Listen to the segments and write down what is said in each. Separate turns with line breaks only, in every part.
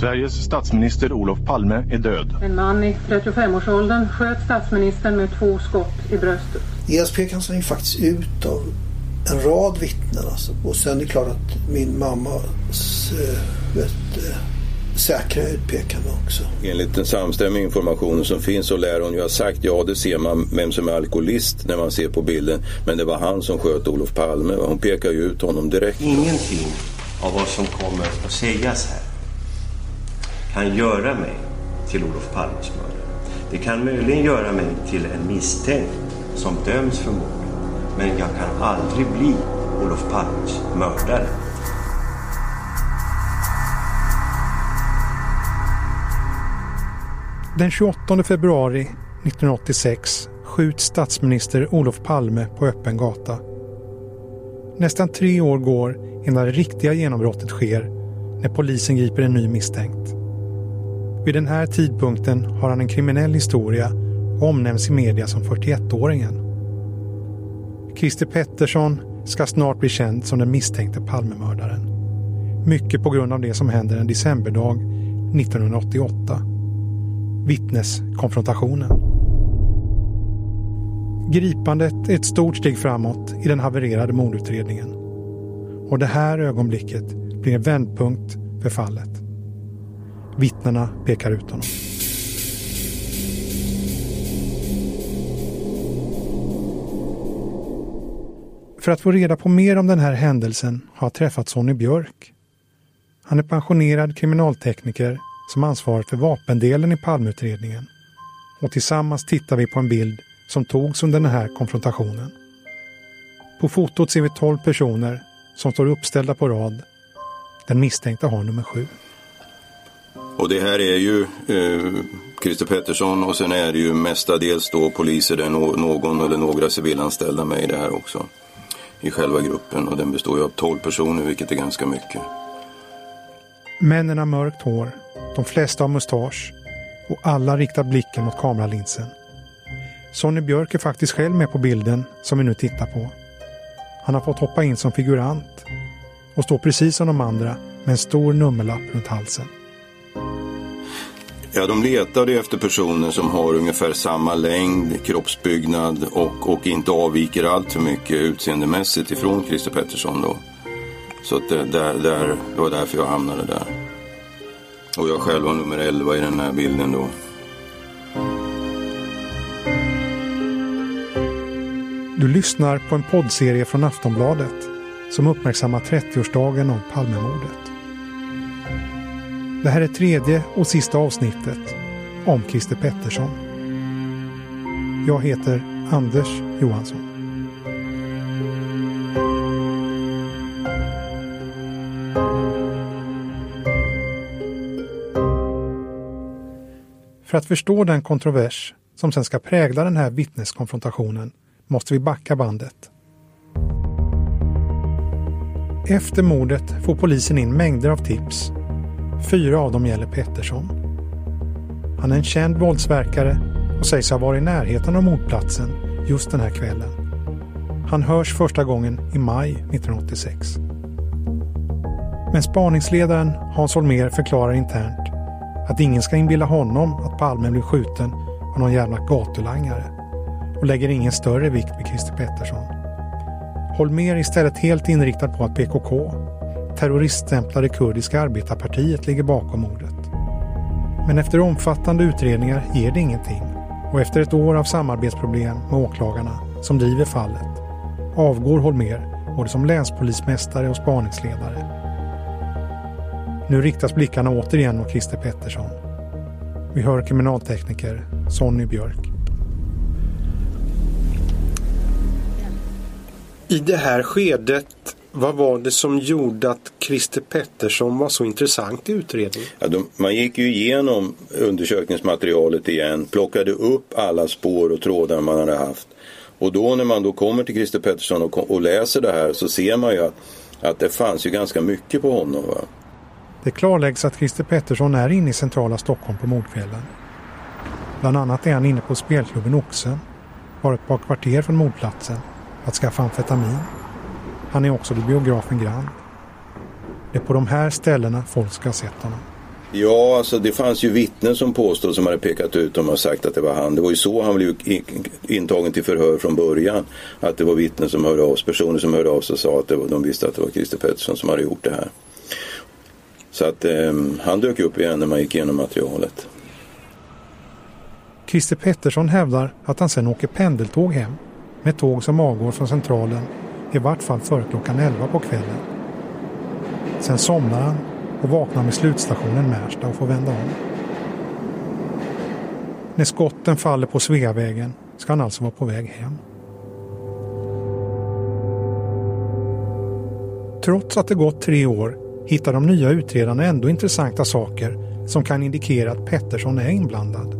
Sveriges statsminister Olof Palme är död.
En man i 35-årsåldern sköt statsministern med två skott i bröstet.
ESP kan ju faktiskt ut av en rad vittnen. Alltså. Och sen är det klart att min mammas äh, vet, äh, säkra utpekande också.
Enligt den samstämmiga informationen som finns så lär hon ju ha sagt ja det ser man vem som är alkoholist när man ser på bilden. Men det var han som sköt Olof Palme. Hon pekar ju ut honom direkt.
Ingenting av vad som kommer att sägas här kan göra mig till Olof Palmes mördare. Det kan möjligen göra mig till en misstänkt som döms för mordet. Men jag kan aldrig bli Olof Palmes mördare.
Den 28 februari 1986 skjuts statsminister Olof Palme på öppen gata. Nästan tre år går innan det riktiga genombrottet sker när polisen griper en ny misstänkt. Vid den här tidpunkten har han en kriminell historia och omnämns i media som 41-åringen. Christer Pettersson ska snart bli känd som den misstänkte Palmemördaren. Mycket på grund av det som händer en decemberdag 1988. Vittneskonfrontationen. Gripandet är ett stort steg framåt i den havererade mordutredningen. Och det här ögonblicket blir en vändpunkt för fallet. Vittnena pekar ut honom. För att få reda på mer om den här händelsen har jag träffat Sonny Björk. Han är pensionerad kriminaltekniker som ansvarar för vapendelen i Palmeutredningen. Och tillsammans tittar vi på en bild som togs under den här konfrontationen. På fotot ser vi 12 personer som står uppställda på rad. Den misstänkta har nummer sju.
Och det här är ju eh, Christer Pettersson och sen är det ju mestadels då poliser, där någon eller några civilanställda med i det här också. I själva gruppen och den består ju av 12 personer vilket är ganska mycket.
Männen har mörkt hår, de flesta har mustasch och alla riktar blicken mot kameralinsen. Sonny Björk är faktiskt själv med på bilden som vi nu tittar på. Han har fått hoppa in som figurant och står precis som de andra med en stor nummerlapp runt halsen.
Ja, de letade efter personer som har ungefär samma längd, kroppsbyggnad och, och inte avviker allt för mycket utseendemässigt ifrån Christer Pettersson. Då. Så att det, där, där, det var därför jag hamnade där. Och jag själv var nummer 11 i den här bilden då.
Du lyssnar på en poddserie från Aftonbladet som uppmärksammar 30-årsdagen av Palmemordet. Det här är tredje och sista avsnittet om Christer Pettersson. Jag heter Anders Johansson. För att förstå den kontrovers som sen ska prägla den här vittneskonfrontationen måste vi backa bandet. Efter mordet får polisen in mängder av tips Fyra av dem gäller Pettersson. Han är en känd våldsverkare och sägs ha varit i närheten av mordplatsen just den här kvällen. Han hörs första gången i maj 1986. Men spaningsledaren Hans Holmér förklarar internt att ingen ska inbilla honom att Palme blev skjuten av någon jävla gatulangare och lägger ingen större vikt vid Christer Pettersson. Holmér är istället helt inriktad på att PKK terroriststämplade kurdiska arbetarpartiet ligger bakom mordet. Men efter omfattande utredningar ger det ingenting och efter ett år av samarbetsproblem med åklagarna som driver fallet avgår Holmer både som länspolismästare och spaningsledare. Nu riktas blickarna återigen mot Christer Pettersson. Vi hör kriminaltekniker Sonny Björk.
I det här skedet vad var det som gjorde att Christer Pettersson var så intressant i utredningen?
Ja, de, man gick ju igenom undersökningsmaterialet igen, plockade upp alla spår och trådar man hade haft. Och då när man då kommer till Christer Pettersson och, och läser det här så ser man ju att, att det fanns ju ganska mycket på honom. Va?
Det klarläggs att Christer Pettersson är inne i centrala Stockholm på mordkvällen. Bland annat är han inne på spelklubben Oxen, bara ett par kvarter från mordplatsen, att skaffa amfetamin. Han är också biografen Grand. Det är på de här ställena folk ska ha sett honom.
Ja, alltså det fanns ju vittnen som påstod som hade pekat ut dem och sagt att det var han. Det var ju så han blev intagen till förhör från början. Att det var vittnen som hörde av sig, personer som hörde av sig och sa att det var, de visste att det var Christer Pettersson som hade gjort det här. Så att eh, han dök upp igen när man gick igenom materialet.
Christer Pettersson hävdar att han sen åker pendeltåg hem med tåg som avgår från centralen i vart fall före klockan 11 på kvällen. Sen somnar han och vaknar med slutstationen Märsta och får vända om. När skotten faller på Sveavägen ska han alltså vara på väg hem. Trots att det gått tre år hittar de nya utredarna ändå intressanta saker som kan indikera att Pettersson är inblandad.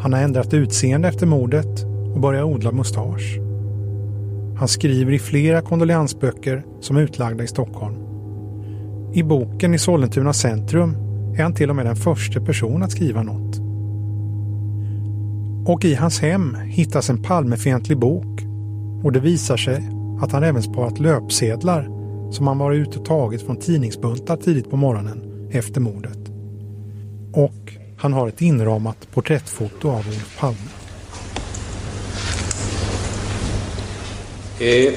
Han har ändrat utseende efter mordet och börjar odla mustasch. Han skriver i flera kondoleansböcker som är utlagda i Stockholm. I boken i Sollentuna centrum är han till och med den första person att skriva något. Och i hans hem hittas en Palmefientlig bok och det visar sig att han även sparat löpsedlar som han varit ute och tagit från tidningsbuntar tidigt på morgonen efter mordet. Och han har ett inramat porträttfoto av Olof Palme.
Eh,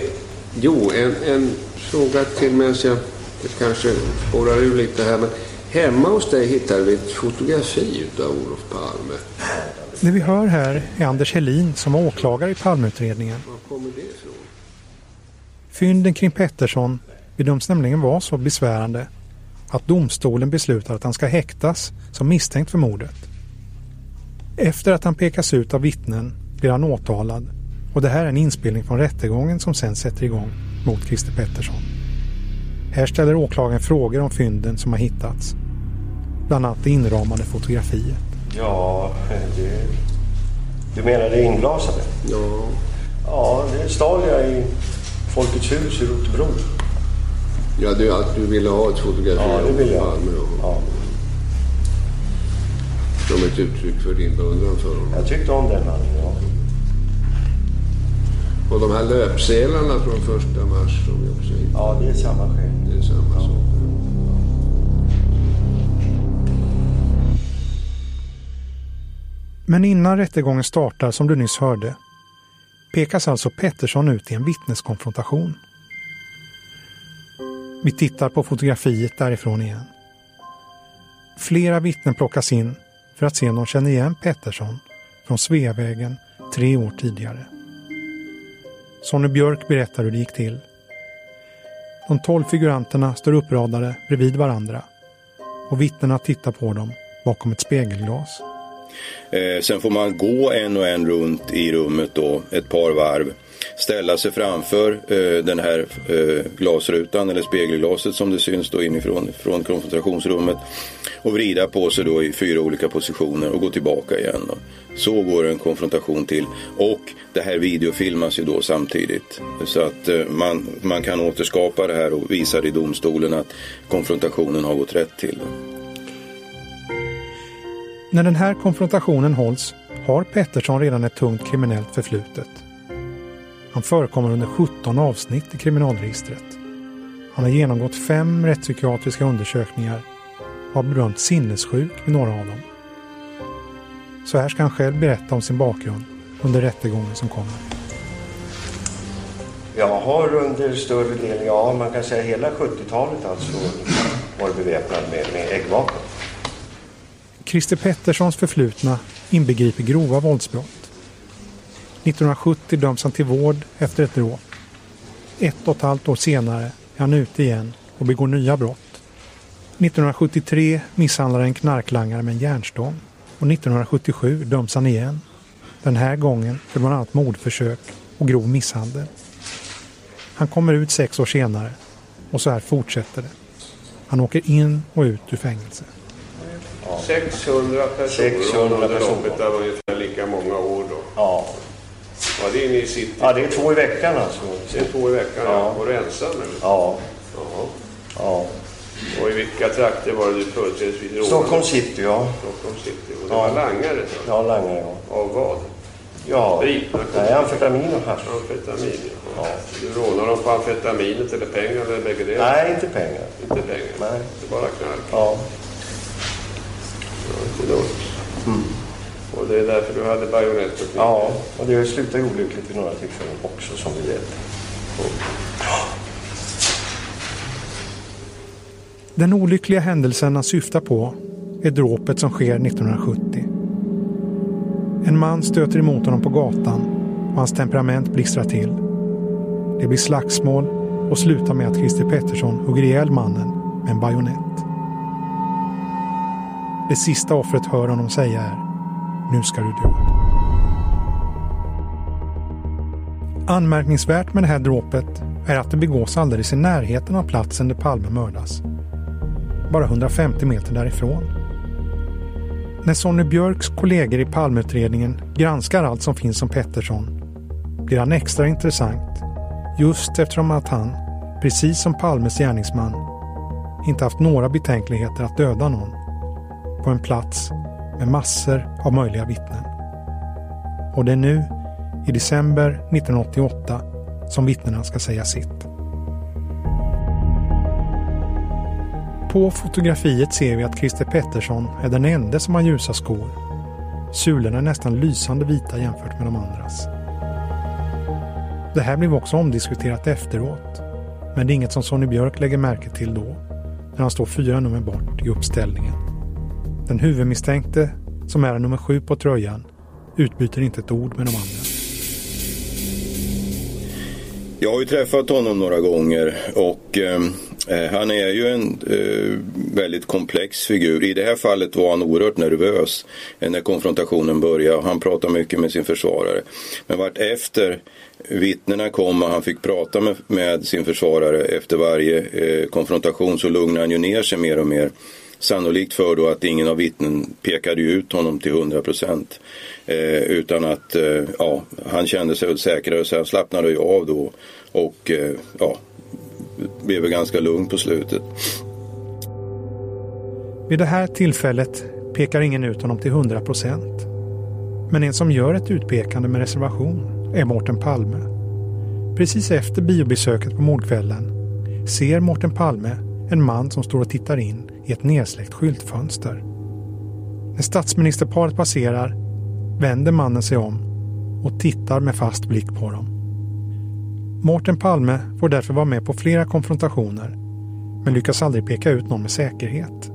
jo, en, en fråga till medan jag kanske spårar ur lite här. Men hemma hos dig hittade vi ett fotografi av Olof Palme.
Det vi hör här är Anders Helin som var åklagare i Palmeutredningen.
Var kommer det ifrån?
Fynden kring Pettersson bedöms nämligen vara så besvärande att domstolen beslutar att han ska häktas som misstänkt för mordet. Efter att han pekas ut av vittnen blir han åtalad och det här är en inspelning från rättegången som sen sätter igång mot Christer Pettersson. Här ställer åklagaren frågor om fynden som har hittats. Bland annat det inramade fotografiet.
Ja, det... Du menar det inglasade?
Ja.
Ja, det stal jag i Folkets hus i Rotebro.
Ja, du, att du ville ha ett fotografi
ja, det vill jag. Ja.
Som ett uttryck för din beundran för honom?
Jag tyckte om den mannen, ja.
Och de här löpsedlarna från första mars som vi också hittade?
Ja, det är samma skäl.
Det är samma sak.
Men innan rättegången startar, som du nyss hörde, pekas alltså Pettersson ut i en vittneskonfrontation. Vi tittar på fotografiet därifrån igen. Flera vittnen plockas in för att se om de känner igen Pettersson från Sveavägen tre år tidigare. Sonny Björk berättar hur det gick till. De tolv figuranterna står uppradade bredvid varandra och vittnena tittar på dem bakom ett spegelglas.
Eh, sen får man gå en och en runt i rummet då, ett par varv. Ställa sig framför eh, den här eh, glasrutan eller spegelglaset som det syns då inifrån från konfrontationsrummet. Och vrida på sig då i fyra olika positioner och gå tillbaka igen. Då. Så går en konfrontation till. Och det här videofilmas ju då samtidigt. Så att eh, man, man kan återskapa det här och visa i domstolen att konfrontationen har gått rätt till.
När den här konfrontationen hålls har Pettersson redan ett tungt kriminellt förflutet. Han förekommer under 17 avsnitt i kriminalregistret. Han har genomgått fem rättspsykiatriska undersökningar och har bedömts sinnessjuk vid några av dem. Så här ska han själv berätta om sin bakgrund under rättegången som kommer.
Jag har under större delen, ja man kan säga hela 70-talet alltså, varit beväpnad med, med äggvapen.
Christer Petterssons förflutna inbegriper grova våldsbrott. 1970 döms han till vård efter ett dråp. Ett och ett halvt år senare är han ute igen och begår nya brott. 1973 misshandlar en knarklangare med en järnstång och 1977 döms han igen. Den här gången för bland annat mordförsök och grov misshandel. Han kommer ut sex år senare och så här fortsätter det. Han åker in och ut ur fängelse.
600 personer
600
under
personer.
loppet av ungefär lika många år då.
Ja.
Var det inne i city?
ja, det är två i veckan alltså.
Det är två i veckan, ja.
Ja.
Var du ensam eller?
Ja.
Jaha.
ja.
Och i vilka trakter var det du företrädesvis rånade?
Stockholm city, ja.
Stockholm city. Och det
Ja.
var langare så?
Ja, langare, ja.
Av vad?
Ja. Nej, amfetamin och hasch.
Amfetamin, ja.
Ja.
Du rånade dem på amfetaminet eller pengar eller bägge delar?
Nej, inte pengar.
Inte pengar?
Nej.
Det är bara knark?
Ja.
Idag.
Mm.
Och det är därför du hade bajonett och kniv?
Ja, och det slutar ju olyckligt vid några tillfällen också som vi vet.
Den olyckliga händelsen han syftar på är dråpet som sker 1970. En man stöter emot honom på gatan och hans temperament blixtrar till. Det blir slagsmål och slutar med att Christer Pettersson hugger ihjäl mannen med en bajonett. Det sista offret hör honom säga är Nu ska du dö. Anmärkningsvärt med det här dråpet är att det begås alldeles i närheten av platsen där Palme mördas. Bara 150 meter därifrån. När Sonny Björks kollegor i Palmeutredningen granskar allt som finns om Pettersson blir han extra intressant just eftersom att han, precis som Palmes gärningsman, inte haft några betänkligheter att döda någon på en plats med massor av möjliga vittnen. Och det är nu, i december 1988, som vittnena ska säga sitt. På fotografiet ser vi att Christer Pettersson är den enda som har ljusa skor. Sulorna är nästan lysande vita jämfört med de andras. Det här blev också omdiskuterat efteråt. Men det är inget som Sonny Björk lägger märke till då, när han står fyra nummer bort i uppställningen. Den huvudmisstänkte, som är nummer sju på tröjan, utbyter inte ett ord med de andra.
Jag har ju träffat honom några gånger och eh, eh, han är ju en eh, väldigt komplex figur. I det här fallet var han oerhört nervös när konfrontationen började. Han pratade mycket med sin försvarare. Men vart efter vittnena kom och han fick prata med, med sin försvarare efter varje eh, konfrontation så lugnade han ju ner sig mer och mer. Sannolikt för då att ingen av vittnen pekade ut honom till 100 procent. Eh, utan att eh, ja, han kände sig säkrare så han slappnade ju av då. Och eh, ja, blev ganska lugn på slutet.
Vid det här tillfället pekar ingen ut honom till 100 procent. Men en som gör ett utpekande med reservation är Mårten Palme. Precis efter biobesöket på mordkvällen ser Mårten Palme en man som står och tittar in i ett nedsläckt skyltfönster. När statsministerparet passerar vänder mannen sig om och tittar med fast blick på dem. Mårten Palme får därför vara med på flera konfrontationer men lyckas aldrig peka ut någon med säkerhet.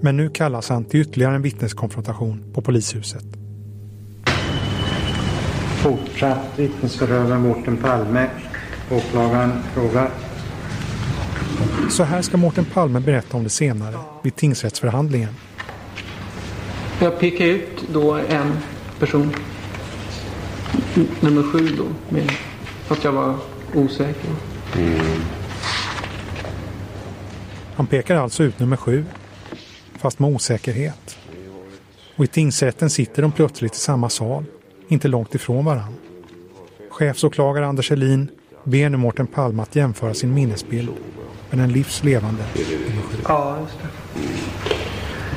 Men nu kallas han till ytterligare en vittneskonfrontation på polishuset.
Fortsatt vittnesförhör med Mårten Palme. Åklagaren frågar.
Så här ska Mårten Palme berätta om det senare vid tingsrättsförhandlingen.
Jag pekade ut då en person, nummer sju då, med, fast jag var osäker.
Mm. Han pekar alltså ut nummer sju, fast med osäkerhet. Och i tingsrätten sitter de plötsligt i samma sal, inte långt ifrån varann. Chefsåklagare Anders Helin ber nu Mårten Palme att jämföra sin minnesbild med den livslevande sju.
Ja, just det.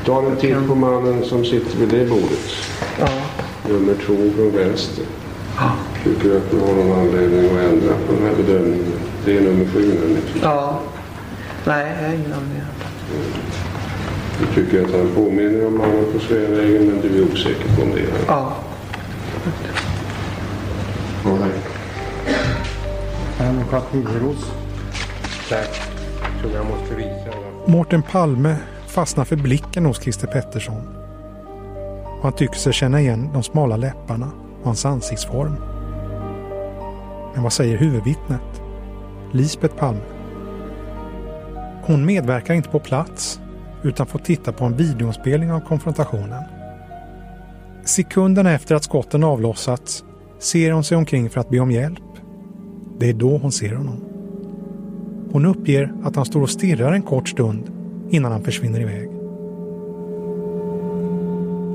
Ta en titt på mannen som sitter vid det bordet.
Ja.
Nummer två från vänster.
Ja.
Tycker du att du har någon anledning att ändra på den här bedömningen? Det är nummer sju nämligen.
Ja. Nej, jag har ingen anledning.
Du tycker att han påminner om mannen på Sveavägen men du är osäker på om det är han.
Ja.
All right.
Advokat Liljeros. Tack som jag måste visa.
Mårten Palme fastnar för blicken hos Christer Pettersson. Och han tycker sig känna igen de smala läpparna och hans ansiktsform. Men vad säger huvudvittnet? Lisbeth Palme. Hon medverkar inte på plats utan får titta på en videoinspelning av konfrontationen. Sekunderna efter att skotten avlossats ser hon sig omkring för att be om hjälp. Det är då hon ser honom. Hon uppger att han står och stirrar en kort stund innan han försvinner iväg.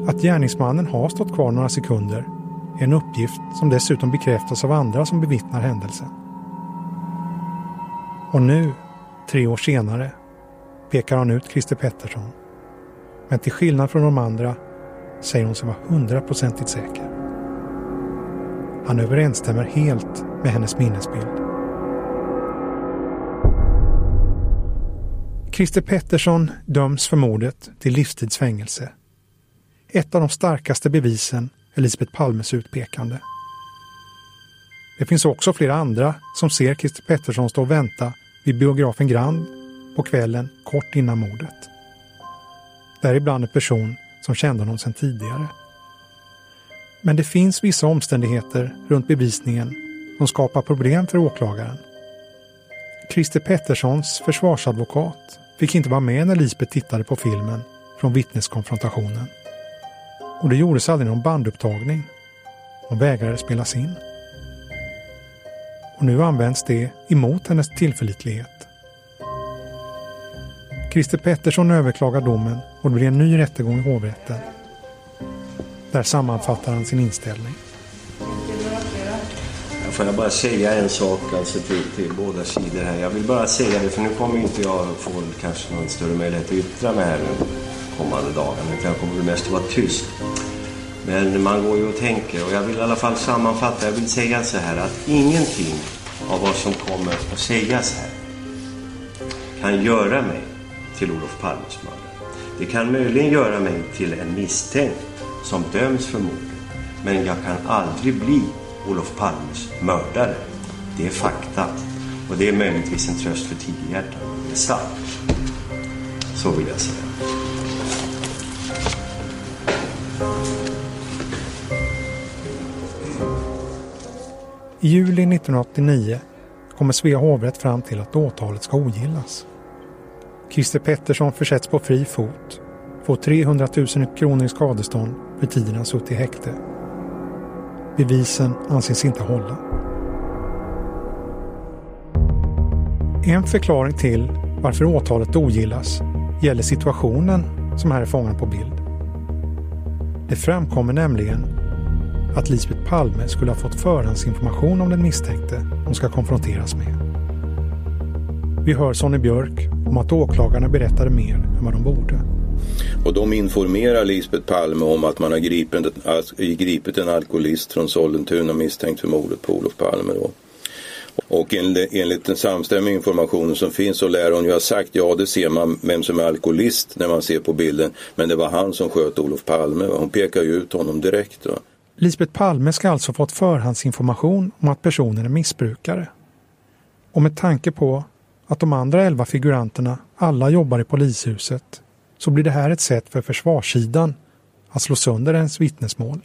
Att gärningsmannen har stått kvar några sekunder är en uppgift som dessutom bekräftas av andra som bevittnar händelsen. Och nu, tre år senare, pekar han ut Christer Pettersson. Men till skillnad från de andra säger hon sig vara hundraprocentigt säker. Han överensstämmer helt med hennes minnesbild. Christer Pettersson döms för mordet till livstidsfängelse. Ett av de starkaste bevisen är Lisbeth Palmes utpekande. Det finns också flera andra som ser Christer Pettersson stå och vänta vid biografen Grand på kvällen kort innan mordet. Däribland en person som kände honom sedan tidigare. Men det finns vissa omständigheter runt bevisningen som skapar problem för åklagaren. Christer Petterssons försvarsadvokat fick inte vara med när Lisbeth tittade på filmen från vittneskonfrontationen. Och det gjordes aldrig någon bandupptagning. Hon vägrade spelas in. Och nu används det emot hennes tillförlitlighet. Christer Pettersson överklagar domen och det blir en ny rättegång i hovrätten. Där sammanfattar han sin inställning.
Får jag bara säga en sak alltså till, till båda sidor här. Jag vill bara säga det för nu kommer inte jag få kanske någon större möjlighet att yttra mig här de kommande dagarna. Utan jag kommer mest att vara tyst. Men man går ju och tänker och jag vill i alla fall sammanfatta. Jag vill säga så här att ingenting av vad som kommer att sägas här kan göra mig till Olof Palmes mördare. Det kan möjligen göra mig till en misstänkt som döms för mordet. Men jag kan aldrig bli Olof Palmes mördare. Det är fakta. Och det är möjligtvis en tröst för tigerhjärtan. Det är sant. Så vill jag säga.
I juli 1989 kommer Svea hovrätt fram till att åtalet ska ogillas. Christer Pettersson försätts på fri fot, får 300 000 kronor i skadestånd för tiden han suttit i häkte. Bevisen anses inte hålla. En förklaring till varför åtalet ogillas gäller situationen som här är fångad på bild. Det framkommer nämligen att Lisbeth Palme skulle ha fått förhandsinformation om den misstänkte hon ska konfronteras med. Vi hör Sonny Björk om att åklagarna berättade mer än vad de borde.
Och de informerar Lisbeth Palme om att man har gripit, gripit en alkoholist från Sollentuna misstänkt för mordet på Olof Palme. Då. Och enligt den samstämmiga informationen som finns så lär hon ju ha sagt ja det ser man vem som är alkoholist när man ser på bilden. Men det var han som sköt Olof Palme. Hon pekar ju ut honom direkt. Då.
Lisbeth Palme ska alltså fått förhandsinformation om att personen är missbrukare. Och med tanke på att de andra elva figuranterna alla jobbar i polishuset så blir det här ett sätt för försvarssidan att slå sönder ens vittnesmål.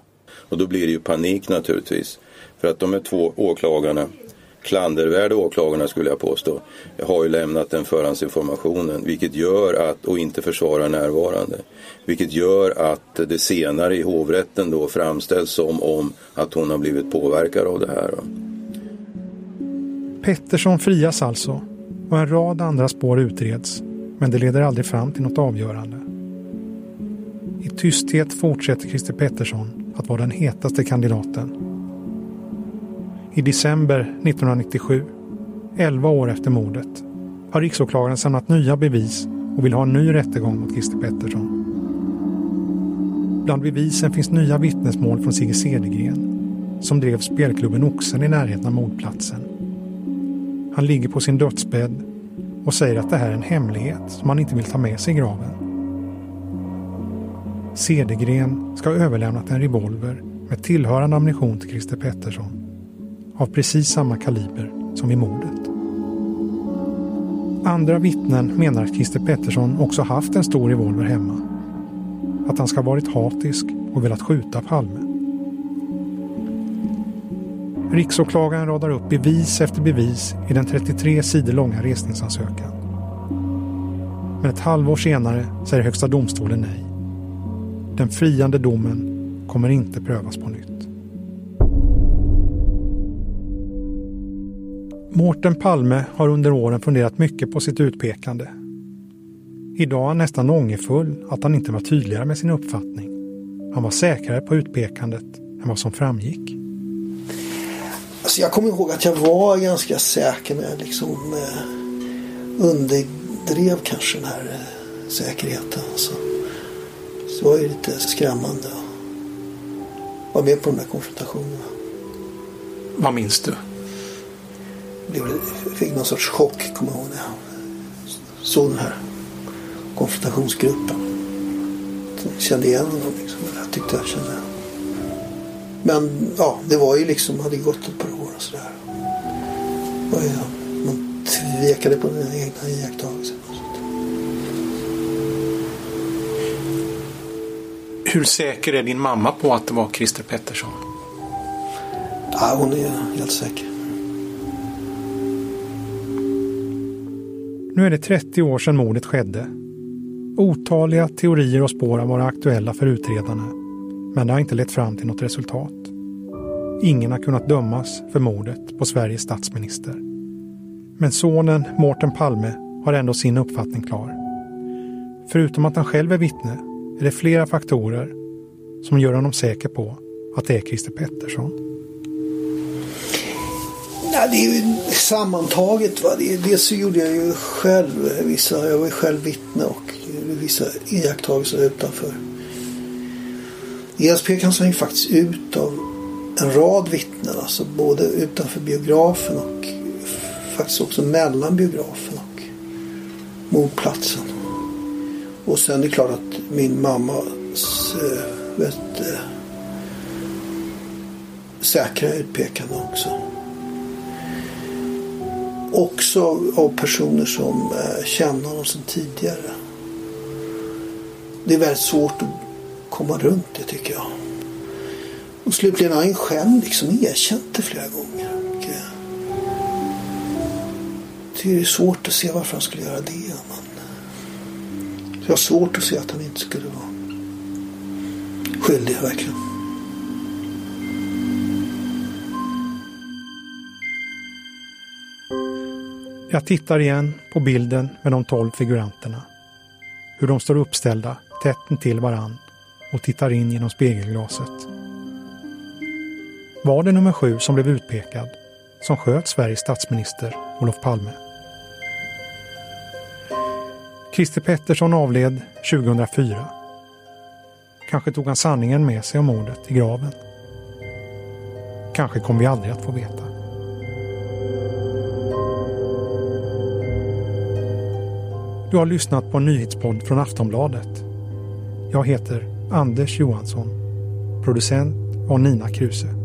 Och då blir det ju panik naturligtvis. För att de här två åklagarna, klandervärda åklagarna skulle jag påstå, har ju lämnat den förhandsinformationen vilket gör att, och inte försvarar närvarande. Vilket gör att det senare i hovrätten då framställs som om att hon har blivit påverkad av det här.
Pettersson frias alltså och en rad andra spår utreds men det leder aldrig fram till något avgörande. I tysthet fortsätter Christer Pettersson att vara den hetaste kandidaten. I december 1997, 11 år efter mordet, har riksåklagaren samlat nya bevis och vill ha en ny rättegång mot Christer Pettersson. Bland bevisen finns nya vittnesmål från Sigge Cedergren som drev spelklubben Oxen i närheten av mordplatsen. Han ligger på sin dödsbädd och säger att det här är en hemlighet som han inte vill ta med sig i graven. Cedergren ska ha överlämnat en revolver med tillhörande ammunition till Christer Pettersson. Av precis samma kaliber som vid mordet. Andra vittnen menar att Christer Pettersson också haft en stor revolver hemma. Att han ska ha varit hatisk och velat skjuta Palme. Riksåklagaren radar upp bevis efter bevis i den 33 sidor långa resningsansökan. Men ett halvår senare säger Högsta domstolen nej. Den friande domen kommer inte prövas på nytt. Mårten Palme har under åren funderat mycket på sitt utpekande. Idag är han nästan ångerfull att han inte var tydligare med sin uppfattning. Han var säkrare på utpekandet än vad som framgick.
Alltså jag kommer ihåg att jag var ganska säker med liksom eh, underdrev kanske den här eh, säkerheten. Alltså. Så det var ju lite skrämmande att vara med på de där konfrontationerna.
Vad minns du?
Jag fick någon sorts chock, kommer jag ihåg, när jag såg den här konfrontationsgruppen. Jag kände igen honom. Liksom. Jag tyckte jag kände Men ja, det var ju liksom, hade gått ett par år och sådär. Och ja, man tvekade på den egna iakttagelsen.
Hur säker är din mamma på att det var Christer Pettersson?
Ja, hon är helt säker.
Nu är det 30 år sedan mordet skedde. Otaliga teorier och spår har varit aktuella för utredarna, men det har inte lett fram till något resultat. Ingen har kunnat dömas för mordet på Sveriges statsminister. Men sonen Mårten Palme har ändå sin uppfattning klar. Förutom att han själv är vittne är det flera faktorer som gör honom säker på att det är Christer Pettersson.
Ja, det är ju sammantaget. Va? Dels så gjorde jag ju själv vissa, jag var ju själv vittne och vissa iakttagelser utanför. ESP kan han ju faktiskt ut av en rad vittnen, alltså både utanför biografen och faktiskt också mellan biografen och mordplatsen. Och sen är det klart att min mammas eh, vet, eh, säkra utpekande också. Också av personer som eh, känner honom sedan tidigare. Det är väldigt svårt att komma runt det tycker jag. Och slutligen har han själv liksom erkänt det flera gånger. Det är svårt att se varför han skulle göra det. Men jag har svårt att se att han inte skulle vara skyldig verkligen.
Jag tittar igen på bilden med de tolv figuranterna. Hur de står uppställda tätt intill varann och tittar in genom spegelglaset. Var det nummer sju som blev utpekad som sköt Sveriges statsminister Olof Palme? Christer Pettersson avled 2004. Kanske tog han sanningen med sig om mordet i graven. Kanske kommer vi aldrig att få veta. Du har lyssnat på en nyhetspodd från Aftonbladet. Jag heter Anders Johansson. Producent var Nina Kruse.